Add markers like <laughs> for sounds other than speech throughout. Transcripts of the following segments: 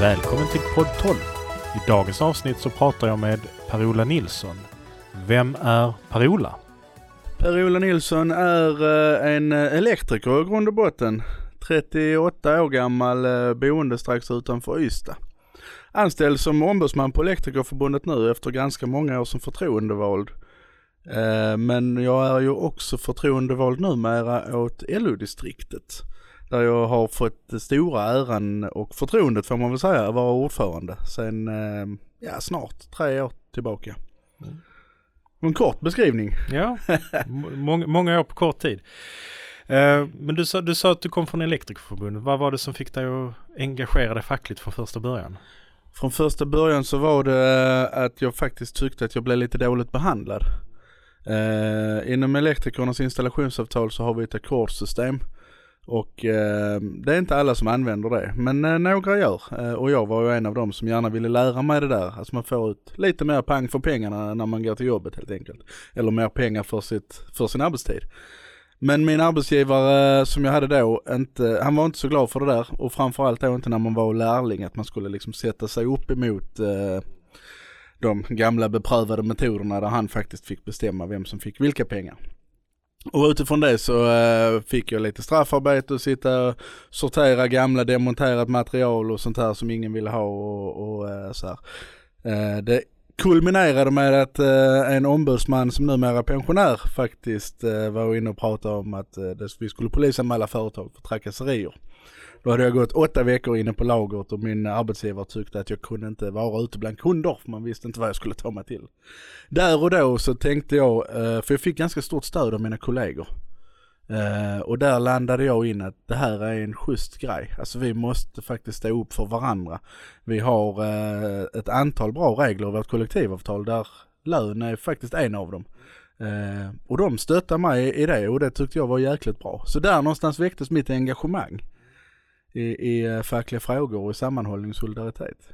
Välkommen till podd 12. I dagens avsnitt så pratar jag med Per-Ola Nilsson. Vem är Per-Ola? Per-Ola Nilsson är eh, en eh, elektriker i grund och botten. 38 år gammal, eh, boende strax utanför Ystad. Anställd som ombudsman på Elektrikerförbundet nu efter ganska många år som förtroendevald. Men jag är ju också förtroendevald numera åt LO-distriktet. Där jag har fått stora äran och förtroendet får man väl säga att vara ordförande sen, ja snart tre år tillbaka. Mm. En kort beskrivning. Ja, många, många år på kort tid. Uh, men du sa, du sa att du kom från Elektrikerförbundet. Vad var det som fick dig att engagera dig fackligt från första början? Från första början så var det att jag faktiskt tyckte att jag blev lite dåligt behandlad. Uh, inom elektrikernas installationsavtal så har vi ett ackordsystem och eh, det är inte alla som använder det, men eh, några gör. Eh, och jag var ju en av dem som gärna ville lära mig det där. Alltså man får ut lite mer pang för pengarna när man går till jobbet helt enkelt. Eller mer pengar för, sitt, för sin arbetstid. Men min arbetsgivare som jag hade då, inte, han var inte så glad för det där. Och framförallt då inte när man var lärling, att man skulle liksom sätta sig upp emot eh, de gamla beprövade metoderna där han faktiskt fick bestämma vem som fick vilka pengar. Och utifrån det så eh, fick jag lite straffarbete och sitta och sortera gamla demonterat material och sånt här som ingen ville ha och, och eh, så här. Eh, det kulminerade med att en ombudsman som numera är pensionär faktiskt var inne och pratade om att vi skulle polisanmäla företag för trakasserier. Då hade jag gått åtta veckor inne på lagret och min arbetsgivare tyckte att jag kunde inte vara ute bland kunder för man visste inte vad jag skulle ta mig till. Där och då så tänkte jag, eh, för jag fick ganska stort stöd av mina kollegor. Eh, och där landade jag in att det här är en schysst grej. Alltså vi måste faktiskt stå upp för varandra. Vi har eh, ett antal bra regler i vårt kollektivavtal där lön är faktiskt en av dem. Och de stöttade mig i det och det tyckte jag var jäkligt bra. Så där någonstans väcktes mitt engagemang i, i eh, fackliga frågor och i sammanhållning och solidaritet.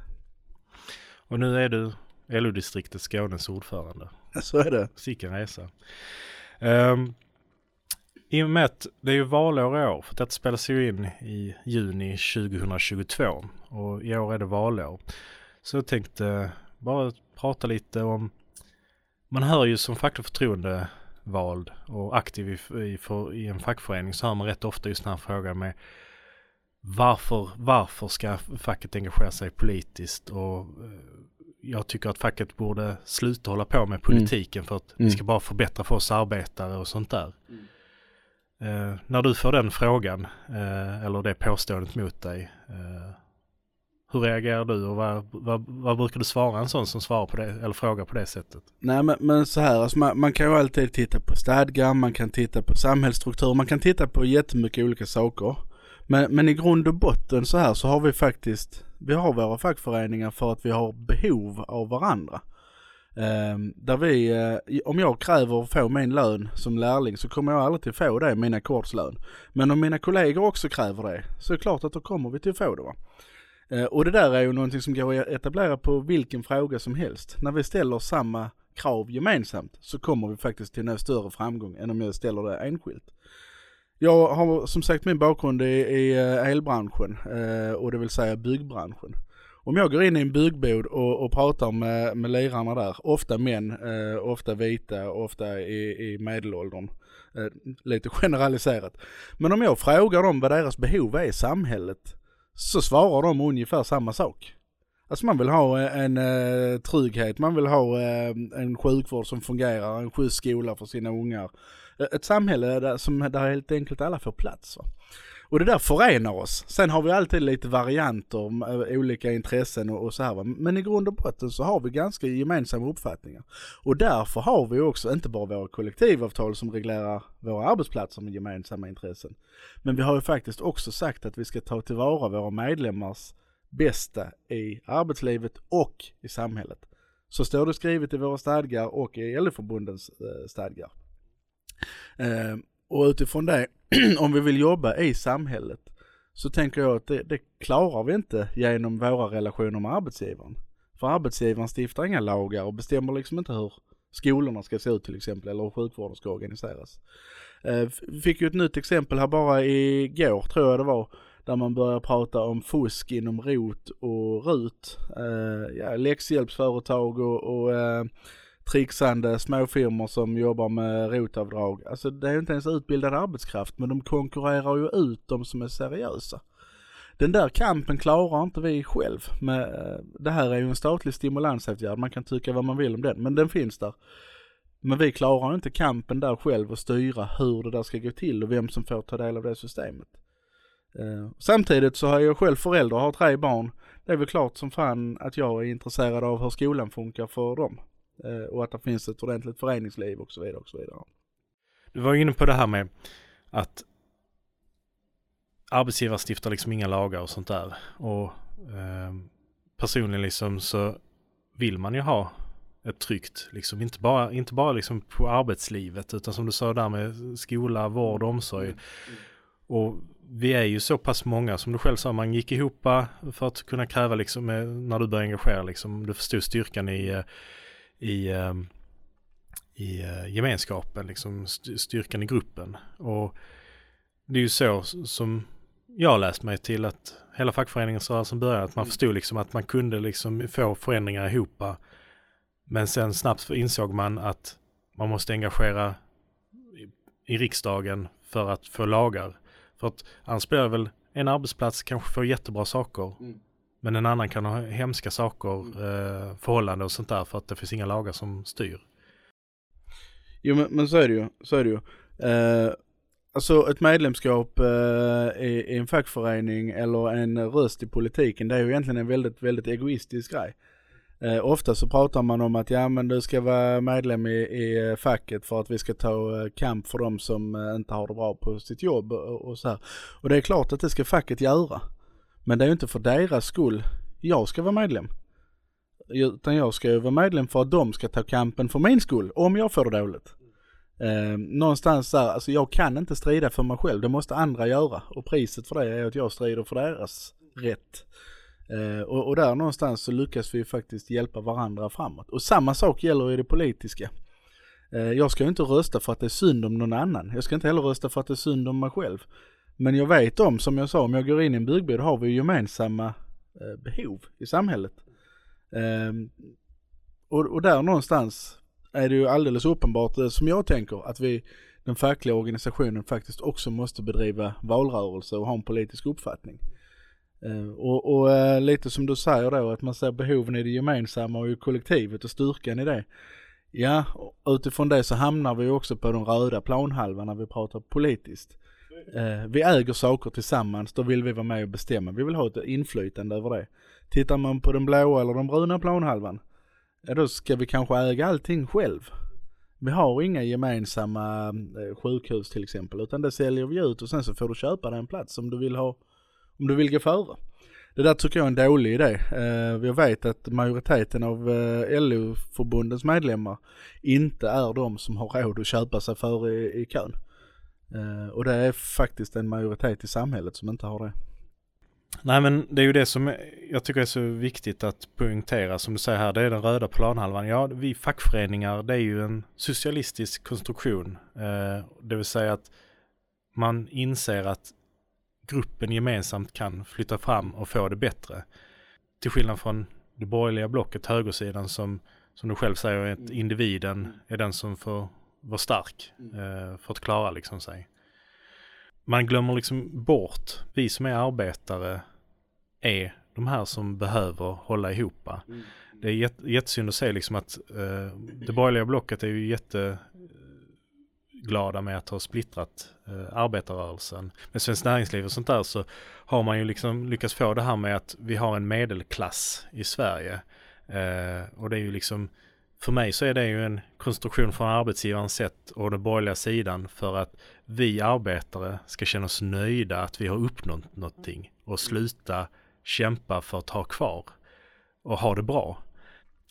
Och nu är du LO-distriktet Skånes ordförande. Så är det. Sicken resa. Um, I och med att det är ju valår i år, för detta spelas ju in i juni 2022 och i år är det valår. Så jag tänkte bara prata lite om, man hör ju som facklig förtroendevald och aktiv i, i, för, i en fackförening så hör man rätt ofta just den här frågan med varför, varför ska facket engagera sig politiskt och eh, jag tycker att facket borde sluta hålla på med politiken mm. för att mm. vi ska bara förbättra för oss arbetare och sånt där. Mm. Eh, när du får den frågan eh, eller det påståendet mot dig, eh, hur reagerar du och vad, vad, vad, brukar du svara en sån som svarar på det eller frågar på det sättet? Nej men, men så här, alltså man, man, kan ju alltid titta på stadgar, man kan titta på samhällsstruktur, man kan titta på jättemycket olika saker. Men, men i grund och botten så här så har vi faktiskt, vi har våra fackföreningar för att vi har behov av varandra. Eh, där vi, eh, om jag kräver att få min lön som lärling så kommer jag aldrig få det, min ackordslön. Men om mina kollegor också kräver det så är det klart att då kommer vi till att få det. Va? Eh, och det där är ju någonting som går att etablera på vilken fråga som helst. När vi ställer samma krav gemensamt så kommer vi faktiskt till en större framgång än om jag ställer det enskilt. Jag har som sagt min bakgrund i, i eh, elbranschen eh, och det vill säga byggbranschen. Om jag går in i en byggbod och, och pratar med, med lirarna där, ofta män, eh, ofta vita, ofta i, i medelåldern. Eh, lite generaliserat. Men om jag frågar dem vad deras behov är i samhället så svarar de ungefär samma sak. Alltså man vill ha en, en eh, trygghet, man vill ha eh, en sjukvård som fungerar, en schysst skola för sina ungar Eh, ett samhälle där, som, där helt enkelt alla får plats. Va? Och det där förenar oss. Sen har vi alltid lite varianter, eh, olika intressen och, och så här va. Men i grund och botten så har vi ganska gemensamma uppfattningar. Och därför har vi också inte bara våra kollektivavtal som reglerar våra arbetsplatser med gemensamma intressen. Men vi har ju faktiskt också sagt att vi ska ta tillvara våra medlemmars bästa i arbetslivet och i samhället. Så står det skrivet i våra stadgar och i LO-förbundens eh, stadgar. Eh, och utifrån det, <clears throat> om vi vill jobba i samhället, så tänker jag att det, det, klarar vi inte genom våra relationer med arbetsgivaren. För arbetsgivaren stiftar inga lagar och bestämmer liksom inte hur skolorna ska se ut till exempel, eller hur sjukvården ska organiseras. Eh, fick ju ett nytt exempel här bara igår, tror jag det var, där man börjar prata om fusk inom ROT och RUT, eh, ja, läxhjälpsföretag och, och eh, trixande småfirmor som jobbar med rotavdrag. Alltså det är ju inte ens utbildad arbetskraft men de konkurrerar ju ut de som är seriösa. Den där kampen klarar inte vi själv. Men eh, det här är ju en statlig stimulansåtgärd, man kan tycka vad man vill om den, men den finns där. Men vi klarar inte kampen där själv och styra hur det där ska gå till och vem som får ta del av det systemet. Eh, samtidigt så har jag själv förälder och har tre barn. Det är väl klart som fan att jag är intresserad av hur skolan funkar för dem. Uh, och att det finns ett ordentligt föreningsliv och så vidare och så vidare. Du var inne på det här med att arbetsgivare stiftar liksom inga lagar och sånt där. Och uh, personligen liksom så vill man ju ha ett tryggt, liksom inte bara, inte bara liksom på arbetslivet utan som du sa där med skola, vård och omsorg. Mm. Och vi är ju så pass många som du själv sa, man gick ihop för att kunna kräva liksom när du började engagera liksom, du förstod styrkan i, eh, i, ehm, i eh, gemenskapen, liksom styrkan i gruppen. Och det är ju så som jag läst mig till att hela fackföreningsrörelsen började, att man mm. förstod liksom att man kunde liksom få förändringar ihop. Men sen snabbt insåg man att man måste engagera i, i riksdagen för att få lagar för att annars blir det väl en arbetsplats kanske får jättebra saker. Mm. Men en annan kan ha hemska saker, mm. eh, förhållanden och sånt där för att det finns inga lagar som styr. Jo men, men så är det ju, så är det ju. Eh, alltså ett medlemskap eh, i, i, en fackförening eller en röst i politiken det är ju egentligen en väldigt, väldigt egoistisk grej. Eh, ofta så pratar man om att ja men du ska vara medlem i, i eh, facket för att vi ska ta eh, kamp för de som eh, inte har det bra på sitt jobb och, och, så här. Och det är klart att det ska facket göra. Men det är ju inte för deras skull jag ska vara medlem. Utan jag ska ju vara medlem för att de ska ta kampen för min skull, om jag får det dåligt. Eh, någonstans där, alltså jag kan inte strida för mig själv, det måste andra göra. Och priset för det är att jag strider för deras rätt. Eh, och, och, där någonstans så lyckas vi faktiskt hjälpa varandra framåt. Och samma sak gäller i det politiska. Eh, jag ska ju inte rösta för att det är synd om någon annan. Jag ska inte heller rösta för att det är synd om mig själv. Men jag vet om, som jag sa, om jag går in i en byggby då har vi gemensamma eh, behov i samhället. Ehm, och, och där någonstans är det ju alldeles uppenbart, eh, som jag tänker, att vi, den fackliga organisationen faktiskt också måste bedriva valrörelse och ha en politisk uppfattning. Eh, och, och eh, lite som du säger då att man ser behoven i det gemensamma och i kollektivet och styrkan i det. Ja, utifrån det så hamnar vi också på den röda planhalvan när vi pratar politiskt. Eh, vi äger saker tillsammans, då vill vi vara med och bestämma. Vi vill ha ett inflytande över det. Tittar man på den blåa eller den bruna planhalvan, ja då ska vi kanske äga allting själv. Vi har inga gemensamma eh, sjukhus till exempel, utan det säljer vi ut och sen så får du köpa dig en plats om du vill ha om du vill gå före. Det där tycker jag är en dålig idé. Eh, jag vet att majoriteten av LO-förbundens medlemmar inte är de som har råd att köpa sig före i, i kön. Eh, och det är faktiskt en majoritet i samhället som inte har det. Nej men det är ju det som jag tycker är så viktigt att poängtera som du säger här, det är den röda planhalvan. Ja, vi fackföreningar det är ju en socialistisk konstruktion. det vill säga att man inser att gruppen gemensamt kan flytta fram och få det bättre. Till skillnad från det borgerliga blocket, högersidan som, som du själv säger, att mm. individen är den som får vara stark mm. eh, för att klara liksom sig. Man glömmer liksom bort, vi som är arbetare är de här som behöver hålla ihop. Mm. Det är jättesynd att se liksom att eh, det borgerliga blocket är ju jätte glada med att ha splittrat eh, arbetarrörelsen. Med Svenskt Näringsliv och sånt där så har man ju liksom lyckats få det här med att vi har en medelklass i Sverige. Eh, och det är ju liksom, för mig så är det ju en konstruktion från arbetsgivarens sätt och den borgerliga sidan för att vi arbetare ska känna oss nöjda att vi har uppnått någonting och sluta kämpa för att ha kvar och ha det bra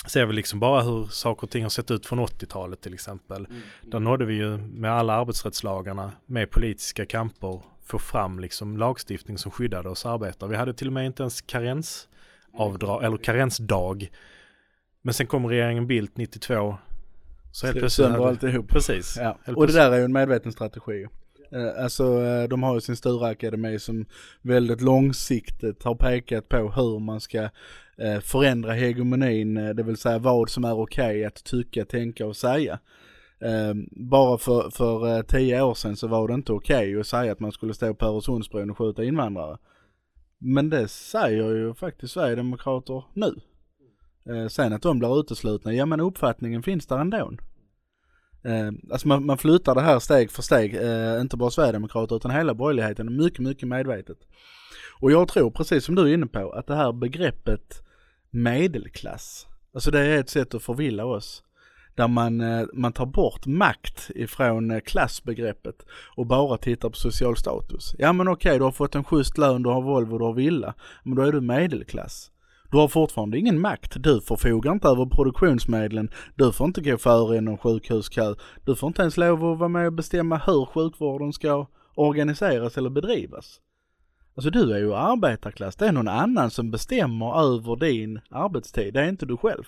ser vi liksom bara hur saker och ting har sett ut från 80-talet till exempel. Mm. Där nådde vi ju med alla arbetsrättslagarna med politiska kamper få fram liksom lagstiftning som skyddade oss arbetare. Vi hade till och med inte ens karensavdrag eller karensdag. Men sen kom regeringen Bildt 92. Så helt plötsligt. Sönder alltihop. Precis. Ja. Och det där är ju en medveten strategi. Eh, Alltså eh, de har ju sin stora akademi som väldigt långsiktigt har pekat på hur man ska eh, förändra hegemonin, det vill säga vad som är okej att tycka, tänka och säga. Bara för, för tio år sedan så var det inte okej att säga att man skulle stå på Öresundsbron och skjuta invandrare. Men det säger ju faktiskt Sverigedemokrater nu. Eh, Sen att de blir uteslutna, ja men uppfattningen finns där ändå. Eh, alltså man, man flyttar det här steg för steg, eh, inte bara Sverigedemokrater utan hela borgerligheten, mycket, mycket medvetet. Och jag tror, precis som du är inne på, att det här begreppet medelklass, alltså det är ett sätt att förvilla oss. Där man, eh, man tar bort makt ifrån eh, klassbegreppet och bara tittar på social status. Ja men okej, du har fått en schysst lön, du har Volvo, du har villa, men då är du medelklass. Du har fortfarande ingen makt. Du förfogar inte över produktionsmedlen. Du får inte gå före i någon sjukhuskö. Du får inte ens lov att vara med och bestämma hur sjukvården ska organiseras eller bedrivas. Alltså du är ju arbetarklass. Det är någon annan som bestämmer över din arbetstid. Det är inte du själv.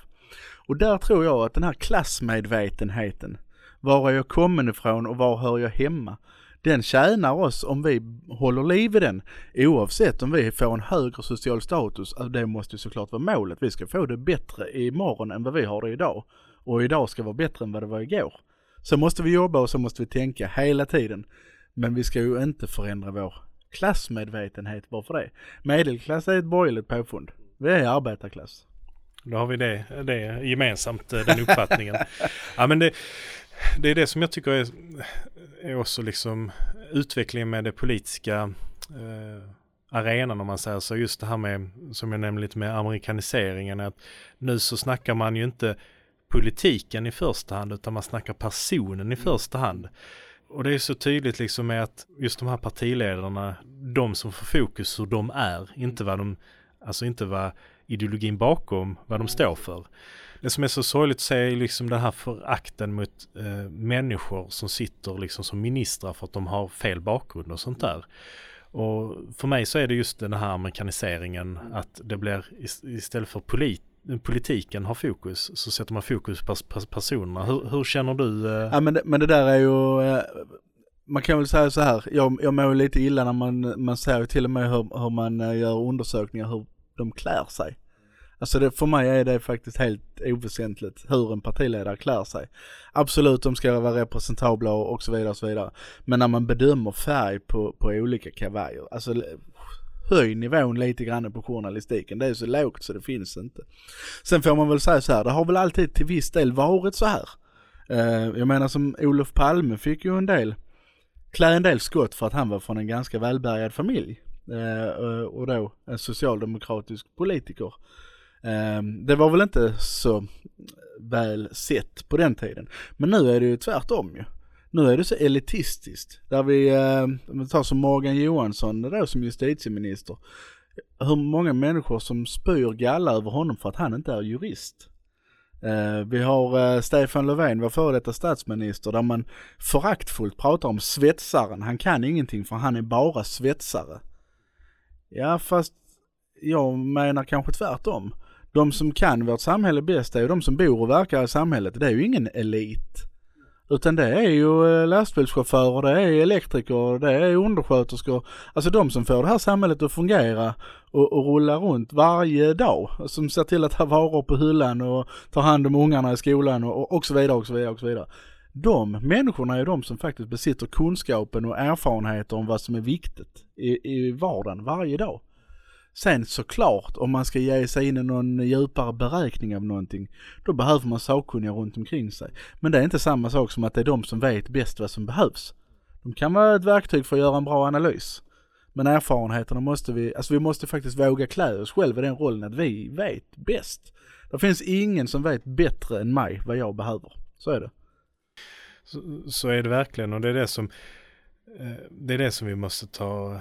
Och där tror jag att den här klassmedvetenheten, var är jag kommen ifrån och var hör jag hemma? Den tjänar oss om vi håller liv i den oavsett om vi får en högre social status. Alltså det måste ju såklart vara målet. Vi ska få det bättre imorgon än vad vi har det idag. Och idag ska vara bättre än vad det var igår. Så måste vi jobba och så måste vi tänka hela tiden. Men vi ska ju inte förändra vår klassmedvetenhet bara för det. Medelklass är ett borgerligt påfund. Vi är arbetarklass. Då har vi det, det gemensamt, den uppfattningen. <laughs> ja, men det, det är det som jag tycker är, är också liksom utvecklingen med det politiska eh, arenan om man säger så. Just det här med, som jag nämnde lite med amerikaniseringen, att nu så snackar man ju inte politiken i första hand utan man snackar personen i första hand. Och det är så tydligt liksom med att just de här partiledarna, de som får fokus hur de är, inte vad de, alltså inte vad ideologin bakom, vad de står för. Det som är så sorgligt att se är liksom den här förakten mot eh, människor som sitter liksom som ministrar för att de har fel bakgrund och sånt där. Och för mig så är det just den här amerikaniseringen att det blir istället för polit politiken har fokus så sätter man fokus på pers- personerna. Hur, hur känner du? Eh? Ja men det, men det där är ju, eh, man kan väl säga så här, jag, jag mår lite illa när man, man ser till och med hur, hur man eh, gör undersökningar hur de klär sig. Alltså det, för mig är det faktiskt helt oväsentligt hur en partiledare klär sig. Absolut, de ska vara representabla och, så vidare och så vidare. Men när man bedömer färg på, på olika kavajer, alltså höj nivån lite grann på journalistiken. Det är så lågt så det finns inte. Sen får man väl säga så här, det har väl alltid till viss del varit så här. Eh, jag menar som Olof Palme fick ju en del, klä en del skott för att han var från en ganska välbärgad familj. Eh, eh, och då en socialdemokratisk politiker. Eh, det var väl inte så väl sett på den tiden. Men nu är det ju tvärtom ju. Nu är det så elitistiskt. Där vi, eh, om vi tar som Morgan Johansson då som justitieminister. Hur många människor som spyr galla över honom för att han inte är jurist. Eh, vi har eh, Stefan Löfven, vår före detta statsminister, där man föraktfullt pratar om svetsaren. Han kan ingenting för han är bara svetsare. Ja, fast jag menar kanske tvärtom. De som kan vårt samhälle bäst är ju de som bor och verkar i samhället. Det är ju ingen elit. Utan det är ju eh, lastbilschaufförer, det är elektriker, det är undersköterskor. Alltså de som får det här samhället att fungera och, och rulla runt varje dag. Som ser till att ha varor på hyllan och tar hand om ungarna i skolan och, och så vidare och så vidare och så vidare. De människorna är de som faktiskt besitter kunskapen och erfarenheter om vad som är viktigt i, i vardagen varje dag. Sen såklart, om man ska ge sig in i någon djupare beräkning av någonting, då behöver man sakkunniga runt omkring sig. Men det är inte samma sak som att det är de som vet bäst vad som behövs. De kan vara ett verktyg för att göra en bra analys. Men erfarenheterna måste vi, alltså vi måste faktiskt våga klä oss själva i den rollen att vi vet bäst. Det finns ingen som vet bättre än mig vad jag behöver. Så är det. Så, så är det verkligen och det är det som eh, det är det som vi måste ta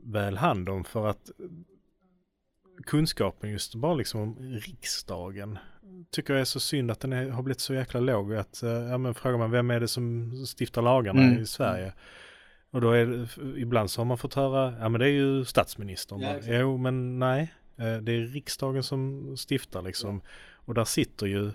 väl hand om för att kunskapen just bara liksom om riksdagen. Tycker jag är så synd att den är, har blivit så jäkla låg att eh, ja men frågar man vem är det som stiftar lagarna Mm. i Sverige? Och då är det, ibland så har man fått höra ja men det är ju statsministern. Ja, ja, jo men nej eh, det är riksdagen som stiftar liksom. Och där sitter ju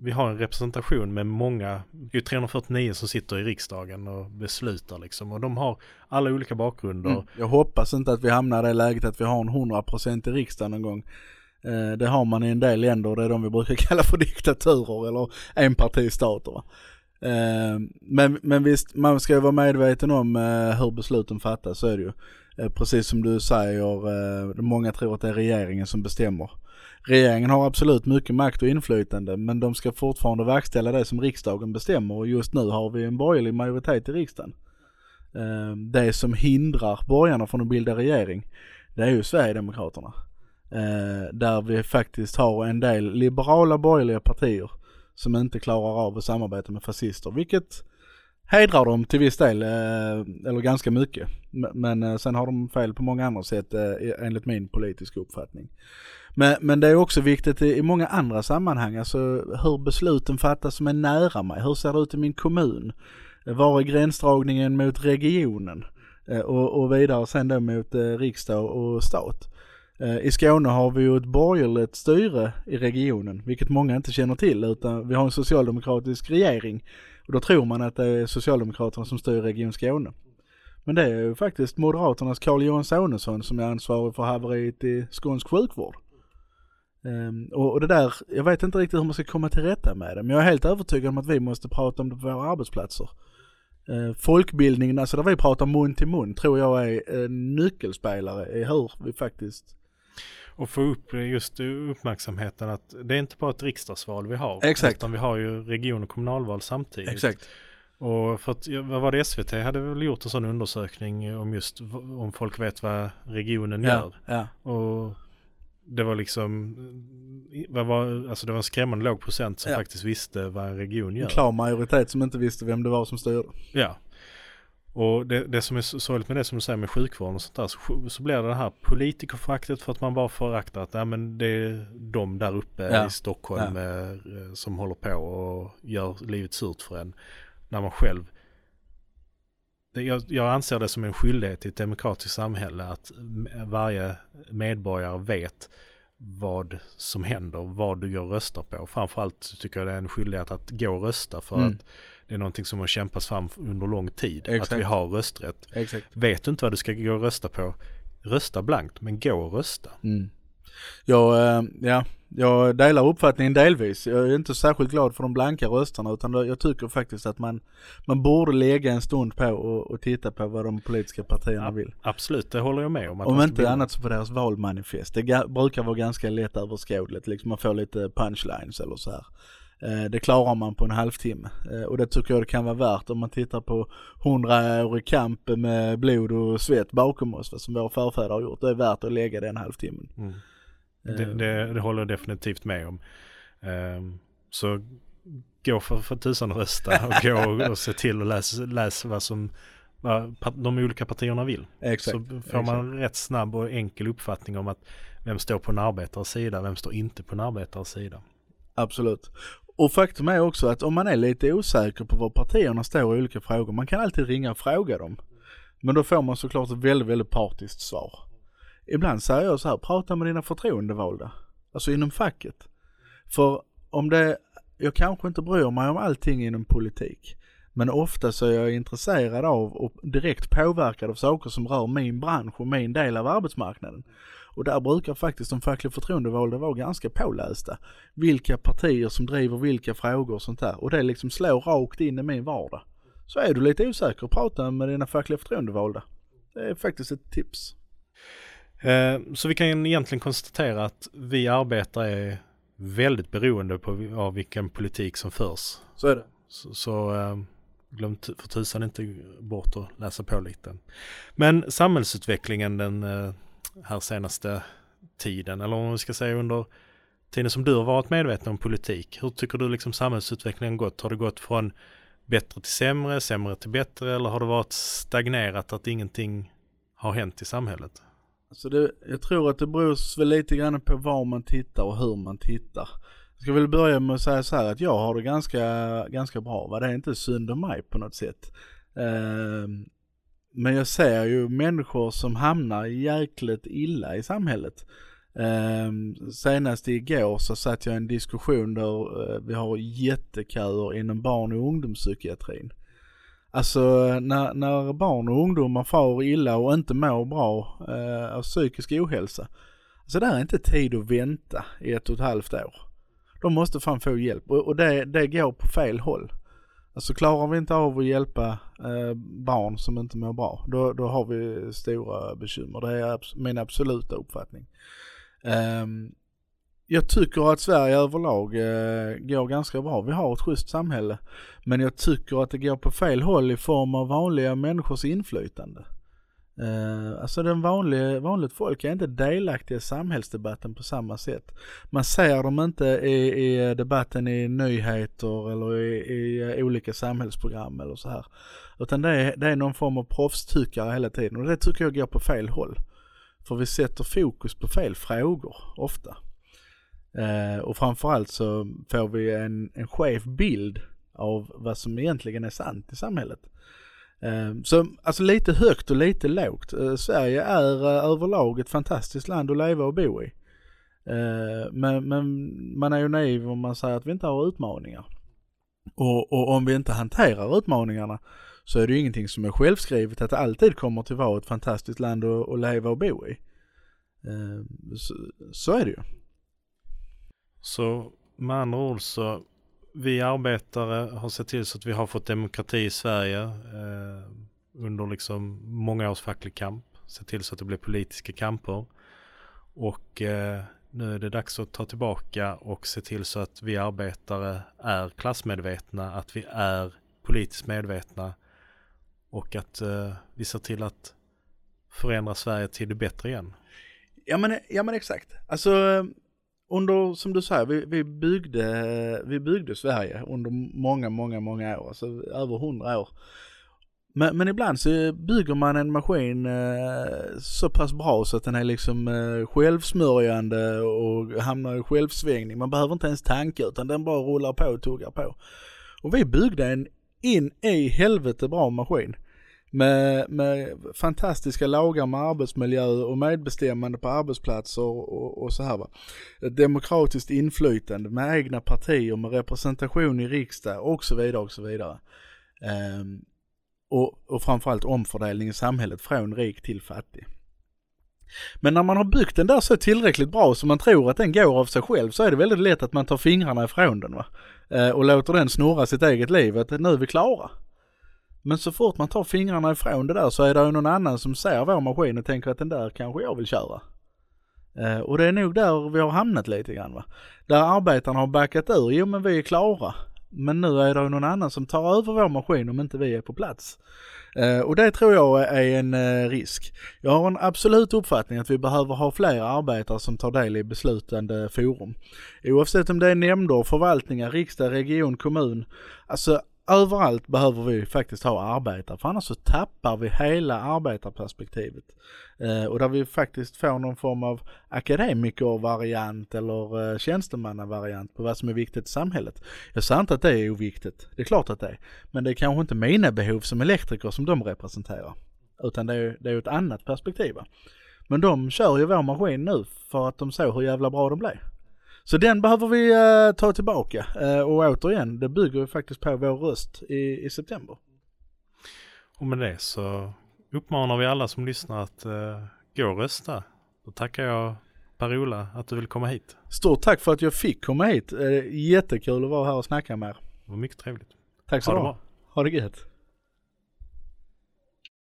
vi har en representation med många, det är 349 som sitter i riksdagen och beslutar liksom. Och de har alla olika bakgrunder. Mm. Jag hoppas inte att vi hamnar i det läget att vi har en 100% i riksdagen någon gång. Eh, det har man i en del länder, och det är de vi brukar <laughs> kalla för diktaturer eller enpartistater. Eh, men, men visst, man ska ju vara medveten om eh, hur besluten fattas, så är det ju. Eh, precis som du säger, eh, många tror att det är regeringen som bestämmer. Regeringen har absolut mycket makt och inflytande men de ska fortfarande verkställa det som riksdagen bestämmer och just nu har vi en borgerlig majoritet i riksdagen. Ehm, det som hindrar borgarna från att bilda regering, det är ju Sverigedemokraterna. Ehm, där vi faktiskt har en del liberala borgerliga partier som inte klarar av att samarbeta med fascister, vilket hedrar dem till viss del, eh, eller ganska mycket. Men eh, sen har de fel på många andra sätt eh, enligt min politiska uppfattning. Men, men det är också viktigt i, i många andra sammanhang, alltså hur besluten fattas som är nära mig. Hur ser det ut i min kommun? Var är gränsdragningen mot regionen? Eh, och, och vidare sen då mot eh, riksdag och stat. Eh, I Skåne har vi ju ett borgerligt styre i regionen, vilket många inte känner till, utan vi har en socialdemokratisk regering. Och då tror man att det är Socialdemokraterna som styr Region Skåne. Men det är ju faktiskt Moderaternas Carl Johan Sonesson som är ansvarig för haveriet i skånsk sjukvård. Um, och, och, det där, jag vet inte riktigt hur man ska komma till rätta med det, men jag är helt övertygad om att vi måste prata om det på våra arbetsplatser. Uh, folkbildningen, alltså där vi pratar mun till mun, tror jag är en nyckelspelare i hur vi faktiskt och få upp just uppmärksamheten att det är inte bara ett riksdagsval vi har. Exakt. Utan vi har ju region och kommunalval samtidigt. Exakt. Och för att, vad var det SVT hade väl gjort en sån undersökning om just om folk vet vad regionen ja, gör. Ja. Och det var liksom, vad var, alltså det var en skrämmande låg procent som ja. faktiskt visste vad en region gör. En klar majoritet som inte visste vem det var som styrde. Ja. Och det, det som är sorgligt med det som du säger med sjukvården och sånt där så, så blir det det här politikerföraktet för att man bara föraktar att ja, men det är de där uppe ja. i Stockholm ja. eh, som håller på och gör livet surt för en. När man själv jag, jag anser det som en skyldighet i ett demokratiskt samhälle att varje medborgare vet vad som händer, vad du går och röstar på. Framförallt tycker jag det är en skyldighet att gå och rösta för mm. att det är någonting som har kämpats fram under lång tid. Exakt. Att vi har rösträtt. Exakt. Vet du inte vad du ska gå och rösta på, rösta blankt, men gå och rösta. Mm. Jag, eh, ja, jag delar uppfattningen delvis. Jag är inte särskilt glad för de blanka rösterna utan jag tycker faktiskt att man, man borde lägga en stund på och, och titta på vad de politiska partierna vill. Absolut, det håller jag med om. om inte annat så på deras valmanifest. Det brukar vara ganska lätt överskådligt, liksom man får lite punchlines eller så här. Eh, det klarar man på en halvtimme eh, och det tycker jag det kan vara värt om man tittar på hundraårig kamp med blod och svett bakom oss, som våra förfäder har gjort. Det är värt att lägga den halvtimmen. Mm. Det, eh. det, det, håller jag definitivt med om. Um, så gå för, för tusan och rösta och <laughs> gå och, se till att läsa läs vad som vad de olika partierna vill. Exakt, så får man rätt snabb och enkel uppfattning om att vem står på en arbetares sida, vem står inte på en arbetares sida. Absolut. Och faktum är också att om man är lite osäker på var partierna står i olika frågor, man kan alltid ringa och fråga dem. Men då får man såklart ett väldigt, väldigt partiskt svar. Ibland säger jag så här, prata med dina förtroendevalda. Alltså inom facket. För om det, jag kanske inte bryr mig om allting inom politik. Men ofta så är jag intresserad av och direkt påverkad av saker som rör min bransch och min del av arbetsmarknaden. Och där brukar faktiskt de fackliga förtroendevalda vara ganska pålästa. Vilka partier som driver vilka frågor och sånt där. Och det liksom slår rakt in i min vardag. Så är du lite osäker, prata med dina fackliga förtroendevalda. Det är faktiskt ett tips. Eh, så vi kan egentligen konstatera att vi arbetare är väldigt beroende på, av vilken politik som förs. Så är det. Så, så eh, glöm för tusan inte bort att läsa på lite. Men samhällsutvecklingen den eh, här senaste tiden, eller om vi ska säga under tiden som du har varit medveten om politik. Hur tycker du liksom samhällsutvecklingen gått? Har det gått från bättre till sämre, sämre till bättre eller har det varit stagnerat att ingenting har hänt i samhället? Alltså det, jag tror att det beror väl lite grann på var man tittar och hur man tittar. Jag ska väl börja med att säga så här att jag har det ganska, ganska bra. Va? Det är inte synd om mig på något sätt. Eh, men jag ser ju människor som hamnar jäkligt illa i samhället. Eh, senast igår så satt jag i en diskussion där eh, vi har jätteköer inom barn och ungdomspsykiatrin. Alltså när, när barn och ungdomar far illa och inte mår bra eh, av psykisk ohälsa. Alltså det är inte tid att vänta i ett och ett halvt år. De måste fan få hjälp och, och det, det går på fel håll. Alltså klarar vi inte av att hjälpa eh, barn som inte mår bra, då, då har vi stora bekymmer. Det är abs min absoluta uppfattning. Um, jag tycker att Sverige överlag eh, går ganska bra. Vi har ett schysst samhälle. Men jag tycker att det går på fel håll i form av vanliga människors inflytande. Eh, alltså den vanliga, vanligt folk är inte delaktiga i samhällsdebatten på samma sätt. Man ser dem inte i, i debatten i nyheter eller i, i, eh, olika samhällsprogram eller så här. Utan det är, det är någon form av proffstyckare hela tiden och det tycker jag går på fel håll. För vi sätter fokus på fel frågor ofta. Eh, och framförallt så får vi en, en skev bild av vad som egentligen är sant i samhället. Eh, så alltså lite högt och lite lågt. Eh, Sverige är eh, överlag ett fantastiskt land att leva och bo i. Eh, men, men man är ju naiv om man säger att vi inte har utmaningar. Och, och, om vi inte hanterar utmaningarna så är det ju ingenting som är självskrivet att det alltid kommer att vara ett fantastiskt land att, att leva och bo i. Eh, så, så är det ju. Så med andra ord så vi arbetare har sett till så att vi har fått demokrati i Sverige eh, under liksom många års facklig kamp. Sett till så att det blir politiska kamper. Och eh, nu är det dags att ta tillbaka och se till så att vi arbetare är klassmedvetna, att vi är politiskt medvetna och att eh, vi ser till att förändra Sverige till det bättre igen. Ja men, ja men exakt. Alltså under, som du säger, vi, vi, byggde, vi byggde Sverige under många, många, många år, alltså över hundra år. Men, men, ibland så bygger man en maskin eh, så pass bra så att den är liksom eh, självsmörjande och hamnar i självsvängning. Man behöver inte ens tanka utan den bara rullar på och tuggar på. Och vi byggde en in i helvete bra maskin med, med fantastiska lagar med arbetsmiljö och medbestämmande på arbetsplatser och, och så här va. Ett demokratiskt inflytande med egna partier, med representation i riksdag och så vidare och så vidare. Um, och, och framförallt omfördelning i samhället från rik till fattig. Men när man har byggt den där så tillräckligt bra så man tror att den går av sig själv så är det väldigt lätt att man tar fingrarna ifrån den va. Eh, och låter den snurra sitt eget liv, att nu är vi klara. Men så fort man tar fingrarna ifrån det där så är det ju någon annan som ser vår maskin och tänker att den där kanske jag vill köra. Eh, och det är nog där vi har hamnat lite grann va. Där arbetarna har backat ur, jo men vi är klara. Men nu är det ju någon annan som tar över vår maskin om inte vi är på plats. Eh, och det tror jag är en eh, risk. Jag har en absolut uppfattning att vi behöver ha fler arbetare som tar del i beslutande forum. Oavsett om det är nämnder, förvaltningar, riksdag, region, kommun. Alltså överallt behöver vi faktiskt ha arbetare för annars så tappar vi hela arbetarperspektivet. Eh, och där vi faktiskt får någon form av akademikervariant eller eh, tjänstemannavariant på vad som är viktigt i samhället. Jag säger inte att det är oviktigt, det är klart att det är. Men det är kanske inte mina behov som elektriker som de representerar. Utan det är, det är ett annat perspektiv. Men de kör ju vår maskin nu för att de såg hur jävla bra de blev. Så den behöver vi uh, ta tillbaka uh, och återigen, det bygger ju faktiskt på vår röst i, i september. Och med det så uppmanar vi alla som lyssnar att uh, gå och rösta. Då tackar jag Per-Ola att du vill komma hit. Stort tack för att jag fick komma hit. Jättekul att vara här och snacka med er. Det var mycket trevligt. Tack så ha. Ha det gött.